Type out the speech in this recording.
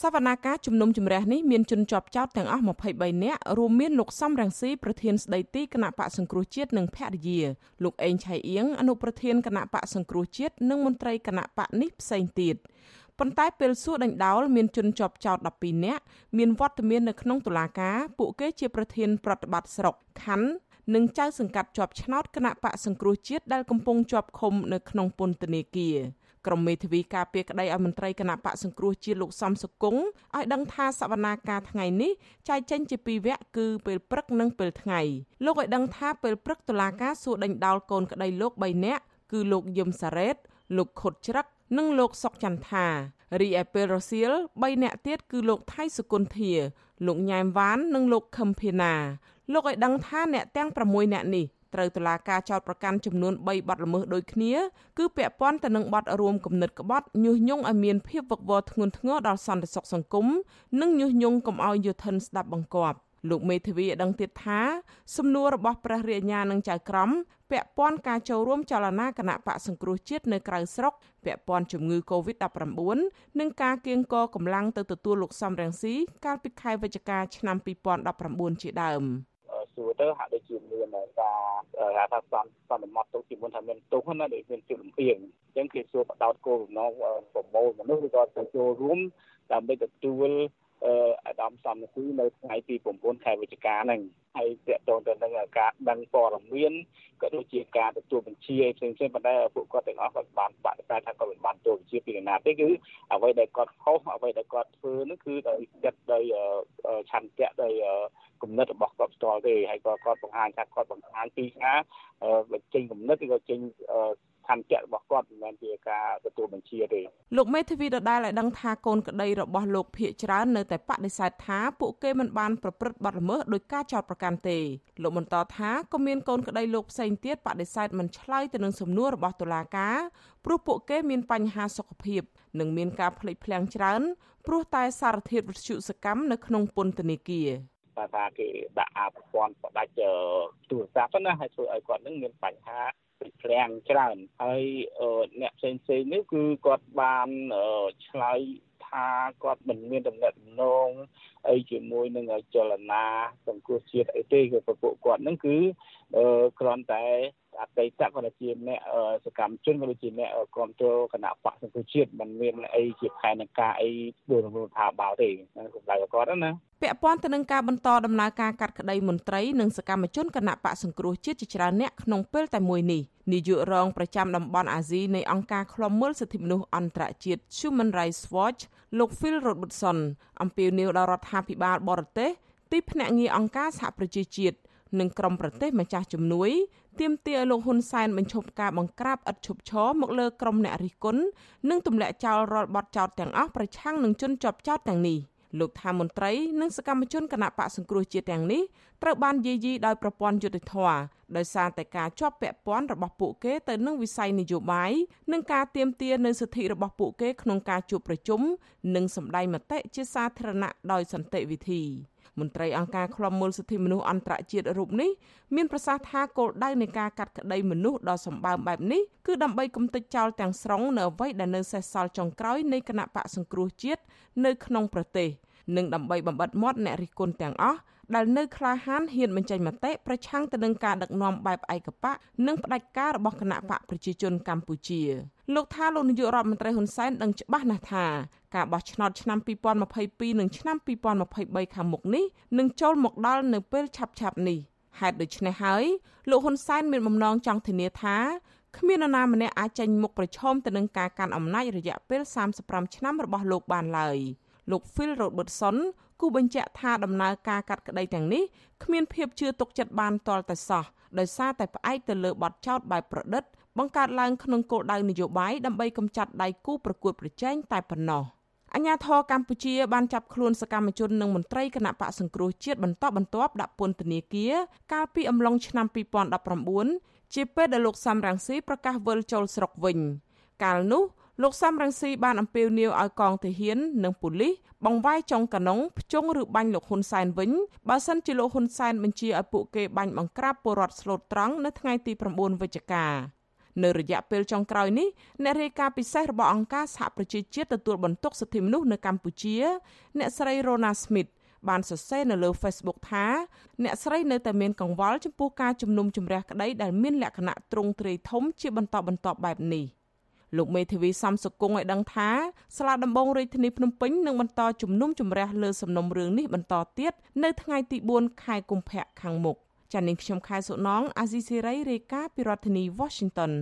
សវនាការជំនុំជម្រះនេះមានជនជាប់ចោតទាំងអស់23នាក់រួមមានលោកសំរងស៊ីប្រធានស្ដីទីគណៈបកសង្គ្រោះជាតិនិងភរិយាលោកអេងឆៃអៀងអនុប្រធានគណៈបកសង្គ្រោះជាតិនិងមន្ត្រីគណៈបកនេះផ្សេងទៀតប៉ុន្តែពេលសួរដេញដោលមានជនជាប់ចោត12នាក់មានវត្តមាននៅក្នុងតុលាការពួកគេជាប្រធានប្រតិបត្តិស្រុកខណ្ឌនិងចៅសង្កាត់ជាប់ឆ្នោតគណៈបកសង្គ្រោះជាតិដែលកំពុងជាប់ឃុំនៅក្នុងពន្ធនាគារ ក្រុមមេធាវីការពារក្តីឲ្យមន្ត្រីគណៈបកសង្គ្រោះជាតិលោកសំសុគង្គឲ្យដឹងថាសវនាការថ្ងៃនេះចែកចេញជាពីរវគ្គគឺពេលព្រឹកនិងពេលថ្ងៃលោកឲ្យដឹងថាពេលព្រឹកតុលាការសួរដេញដោលកូនក្តីលោក3នាក់គឺលោកយឹមសារ៉េត លោកខុតច្រឹកនិងលោកសុកចន្ទថារីឯពេលរសៀល3នាក់ទៀតគឺលោកថៃសុគន្ធា លោកញ៉ែមវ៉ាននិងលោកខឹមភេណាលោកឲ្យដឹងថាអ្នកទាំង6នាក់នេះ ត្រូវតុលាការចោទប្រកាន់ចំនួន3បទល្មើសដូចគ្នាគឺពាក់ព័ន្ធទៅនឹងបទរួមគំនិតក្បត់ញុះញង់ឲ្យមានភាពវឹកវរធ្ងន់ធ្ងរដល់សន្តិសុខសង្គមនិងញុះញង់កុំឲ្យយុធិនស្ដាប់បង្គាប់លោកមេធាវីឲ្យដឹងទៀតថាសំណួររបស់ព្រះរាជអាជ្ញានិងចៅក្រមពាក់ព័ន្ធការចូលរួមចលនាគណៈបកសង្គ្រោះជាតិនៅក្រៅស្រុកពាក់ព័ន្ធជំងឺ Covid-19 និងការគៀងគរកម្លាំងទៅទទួលលោកសំរងស៊ីកាលពីខែវិច្ឆិកាឆ្នាំ2019ជាដើម សួរទៅហាក់ដូចជាមានការហៅថាសំសន្មត់ទុកជាមុនថាមានទុកណាដូចមានជំនៀងអញ្ចឹងគេសួរបដោតគោលបំណងប្រមូលមនុស្សឬក៏ទៅចូលរួមដើម្បីទទួលអាដាមសំនគូនៅថ្ងៃទី9ខែវិច្ឆិកាហ្នឹងហើយតកតងទៅនឹងការដឹងព័ត៌មានក៏ដូចជាការទទួលបញ្ជាផ្សេងៗប៉ុន្តែពួកគាត់ទាំងអស់គាត់បានបដិសេធថាគាត់មិនបានទទួលបញ្ជាពីកណាទេគឺអ្វីដែលគាត់ខុសអ្វីដែលគាត់ធ្វើនោះគឺដោយចិត្តដោយឆន្ទៈដោយ គំនិតរបស់គាត់ផ្ទាល់ទេហើយក៏គាត់បង្ហាញថាគាត់បង្ហាញពីថាចេញគំនិតឬក៏ចេញឆន្ទៈរបស់គាត់មិនមែនជាការទទួលបញ្ជាទេលោកមេធាវីដដែលឲ្យដឹងថាកូនក្តីរបស់លោកភៀកច្រើននៅតែបដិសេធថាពួកគេមិនបានប្រព្រឹត្តបទល្មើសដោយការចោទប្រកាន់ទេលោកបន្តថាក៏មានកូនក្តីលោកផ្សេងទៀតបដិសេធមិនឆ្លើយទៅនឹងសំណួររបស់តុលាការព្រោះពួកគេមានបញ្ហាសុខភាព និងមានការភ្លេចភ្លាំងច្រើនព្រោះតែសារធាតុវិទ្យុសកម្មនៅក្នុងពន្ធនាគារ ថាគេដាក់អាប្រព័ន្ធផ្ដាច់ទូរស័ព្ទណាហើយធ្វើឲ្យគាត់នឹងមានបញ្ហាពេចព្រាំងច្រើនហើយអ្នកផ្សេងផ្សេងនេះគឺគាត់បានឆ្លើយ ថាគាត់មិនមានដំណាក់ដំណងអីជាមួយនឹងចលនាសង្គមជាតិអីទេគឺពួកគាត់ហ្នឹងគឺគ្រាន់តែអតីតគាត់ជាអ្នកសកម្មជនក៏ដូចជាអ្នកគ្រប់គ្រងគណៈបកសង្គមជាតិមិនមានអីជាផែនការអីដូចរដ្ឋាភិបាលទេសម្ដៅគាត់ណាពាក់ព័ន្ធទៅនឹងការបន្តដំណើរការកាត់ក្តីមន្ត្រីនិងសកម្មជនគណៈបកសង្គ្រោះជាតិជាច្រើនអ្នកក្នុងពេលតែមួយនេះ នាយករងប្រចាំតំបន់អាស៊ីនៃអង្គការឃ្លាំមើលសិទ្ធិមនុស្សអន្តរជាតិ Human Rights Watch លោក Phil Robertson អំពាវនាវដល់រដ្ឋាភិបាលបរទេសទីភ្នាក់ងារអង្គការសហប្រជាជាតិនិងក្រុមប្រទេសម្ចាស់ជំនួយទាមទារឲ្យលោកហ៊ុនសែនបញ្ឈប់ការបង្ក្រាបឥតឈប់ឈរមកលើក្រុមអ្នករិះគន់និងទម្លាក់ចោលរាល់បទចោទទាំងអស់ប្រឆាំងនឹងជនជាប់ចោទទាំងនេះ លោកថាមន្ត្រីនិងសកម្មជនគណៈបកសង្គ្រោះជាតិទាំងនេះត្រូវបានយាយីដោយប្រព័ន្ធយុតិធធដោយសារតែការជាប់ពាក់ព័ន្ធរបស់ពួកគេទៅនឹងវិស័យនយោបាយនិងការទាមទារនៅសិទ្ធិរបស់ពួកគេក្នុងការជួបប្រជុំនិងសម្ដែងមតិជាសាធារណៈដោយសន្តិវិធី។ មន្ត្រីអង្គការឃ្លាំមើលសិទ្ធិមនុស្សអន្តរជាតិរូបនេះមានប្រសាសន៍ថាគោលដៅនៃការកាត់ក្តីមនុស្សដ៏សម្បើមបែបនេះគឺដើម្បីគំទេចចោលទាំងស្រុងនៅអ្វីដែលនៅសេសសល់ចុងក្រោយនៃគណៈបកសង្គ្រោះជាតិនៅក្នុងប្រទេសនិងដើម្បីបំបិតមាត់អ្នករិះគន់ទាំងអស់ដែលនៅក្លាហានហ៊ានបញ្ចេញមតិប្រឆាំងទៅនឹងការដឹកនាំបែបឯកបកនិងផ្ដាច់ការរបស់គណៈបកប្រជាជនកម្ពុជាលោកថាលោកនាយករដ្ឋមន្ត្រីហ៊ុនសែនដឹងច្បាស់ណាស់ថា ការបោះឆ្នោតឆ្នាំ2022និងឆ្នាំ2023ខាងមុខនេះនឹងចូលមកដល់នៅពេលឆាប់ៗនេះហេតុដូច្នេះហើយលោកហ៊ុនសែនមានបំណងចង់ធានាថាគ្មាននរណាម្នាក់អាចចេញមុខប្រឈមទៅនឹងការកាន់អំណាចរយៈពេល35ឆ្នាំរបស់លោកបានឡើយលោក Phil Robertson គូបញ្ជាក់ថាដំណើរការកាត់ក្តីទាំងនេះគ្មានភាពជឿទុកចិត្តបានទាល់តែសោះដោយសារតែផ្អែកទៅលើបទចោទបែបប្រឌិតបង្កើតឡើងក្នុងគោលដៅនយោបាយដើម្បីកម្ចាត់ដៃគូប្រកួតប្រជែងតែប៉ុណ្ណោះ អញ្ញាធរកម្ពុជាបានចាប់ខ្លួនសកម្មជននិងមន្ត្រីគណៈបកសង្គ្រោះជាតិបន្តបន្ទាប់ដាក់ពន្ធនាគារកាលពីអំឡុងឆ្នាំ2019ជាពេលដែលលោកសំរងស៊ីប្រកាសវិលចូលស្រុកវិញកាលនោះលោកសំរងស៊ីបានអំពាវនាវឲ្យកងទាហាននិងប៉ូលីសបង្វាយចុងកណុងភ្ជង់ឬបាញ់លោកហ៊ុនសែនវិញបើសិនជាលោកហ៊ុនសែនបញ្ជាឲ្យពួកគេបាញ់បង្ក្រាបពលរដ្ឋស្លូតត្រង់នៅថ្ងៃទី9វិច្ឆិកា នៅរយៈពេលចុងក្រោយនេះអ្នករាយការណ៍ពិសេសរបស់អង្គការសហប្រជាជាតិទទួលបន្ទុកសិទ្ធិមនុស្សនៅកម្ពុជា អ្នកស្រី Rona Smith បានសរសេរនៅលើ Facebook ថាអ្នកស្រីនៅតែមានកង្វល់ចំពោះការជំនុំជម្រះក្តីដែលមានលក្ខណៈទ្រង់ទ្រាយធំជាបន្តបន្ទាប់បែបនេះលោកមេធាវីសំសុគង្គឲ្យដឹងថាសាលាដំបងរាជធានីភ្នំពេញនឹងបន្តជំនុំជម្រះលើសំណុំរឿងនេះបន្តទៀតនៅថ្ងៃទី4ខែកុម្ភៈខាងមុខ ចា៎នាងខ្ញុំខែសុណងអាស៊ីសេរីរាយការណ៍ពីរដ្ឋធានី Washington